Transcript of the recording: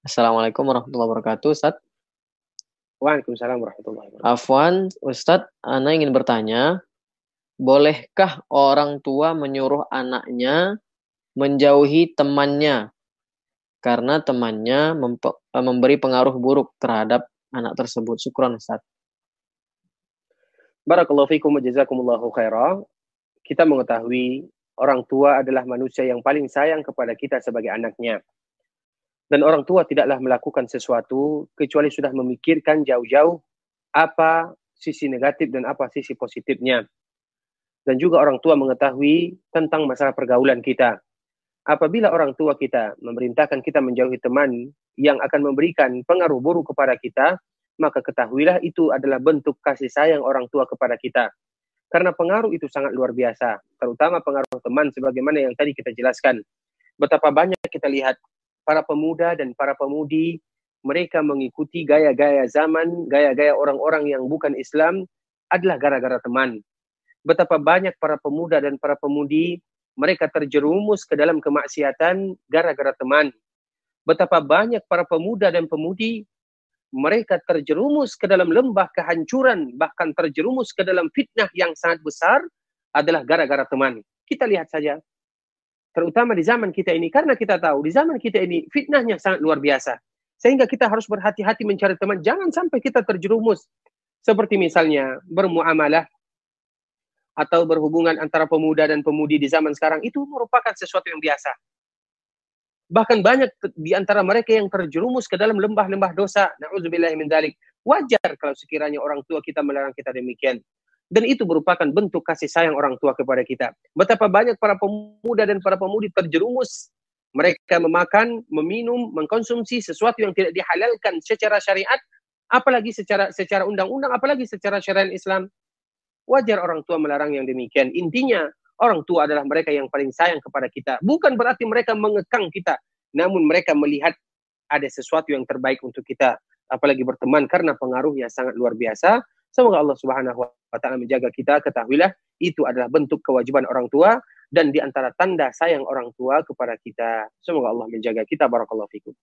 Assalamualaikum warahmatullahi wabarakatuh, Ustaz. Waalaikumsalam warahmatullahi wabarakatuh. Afwan, Ustadz, Ana ingin bertanya, bolehkah orang tua menyuruh anaknya menjauhi temannya karena temannya memberi pengaruh buruk terhadap anak tersebut? Syukran, Ustaz. Barakallahu fikum wa jazakumullahu khairah. Kita mengetahui orang tua adalah manusia yang paling sayang kepada kita sebagai anaknya. Dan orang tua tidaklah melakukan sesuatu kecuali sudah memikirkan jauh-jauh apa sisi negatif dan apa sisi positifnya. Dan juga orang tua mengetahui tentang masalah pergaulan kita. Apabila orang tua kita memerintahkan kita menjauhi teman yang akan memberikan pengaruh buruk kepada kita, maka ketahuilah itu adalah bentuk kasih sayang orang tua kepada kita. Karena pengaruh itu sangat luar biasa, terutama pengaruh teman sebagaimana yang tadi kita jelaskan. Betapa banyak kita lihat para pemuda dan para pemudi mereka mengikuti gaya-gaya zaman, gaya-gaya orang-orang yang bukan Islam adalah gara-gara teman. Betapa banyak para pemuda dan para pemudi mereka terjerumus ke dalam kemaksiatan gara-gara teman. Betapa banyak para pemuda dan pemudi mereka terjerumus ke dalam lembah kehancuran, bahkan terjerumus ke dalam fitnah yang sangat besar adalah gara-gara teman. Kita lihat saja terutama di zaman kita ini. Karena kita tahu di zaman kita ini fitnahnya sangat luar biasa. Sehingga kita harus berhati-hati mencari teman. Jangan sampai kita terjerumus. Seperti misalnya bermuamalah atau berhubungan antara pemuda dan pemudi di zaman sekarang itu merupakan sesuatu yang biasa. Bahkan banyak di antara mereka yang terjerumus ke dalam lembah-lembah dosa. Na'udzubillah min dalik wajar kalau sekiranya orang tua kita melarang kita demikian dan itu merupakan bentuk kasih sayang orang tua kepada kita. Betapa banyak para pemuda dan para pemudi terjerumus. Mereka memakan, meminum, mengkonsumsi sesuatu yang tidak dihalalkan secara syariat, apalagi secara secara undang-undang, apalagi secara syariat Islam. Wajar orang tua melarang yang demikian. Intinya, orang tua adalah mereka yang paling sayang kepada kita. Bukan berarti mereka mengekang kita, namun mereka melihat ada sesuatu yang terbaik untuk kita, apalagi berteman karena pengaruhnya sangat luar biasa Semoga Allah Subhanahu wa taala menjaga kita, ketahuilah itu adalah bentuk kewajiban orang tua dan di antara tanda sayang orang tua kepada kita. Semoga Allah menjaga kita barakallahu fikum.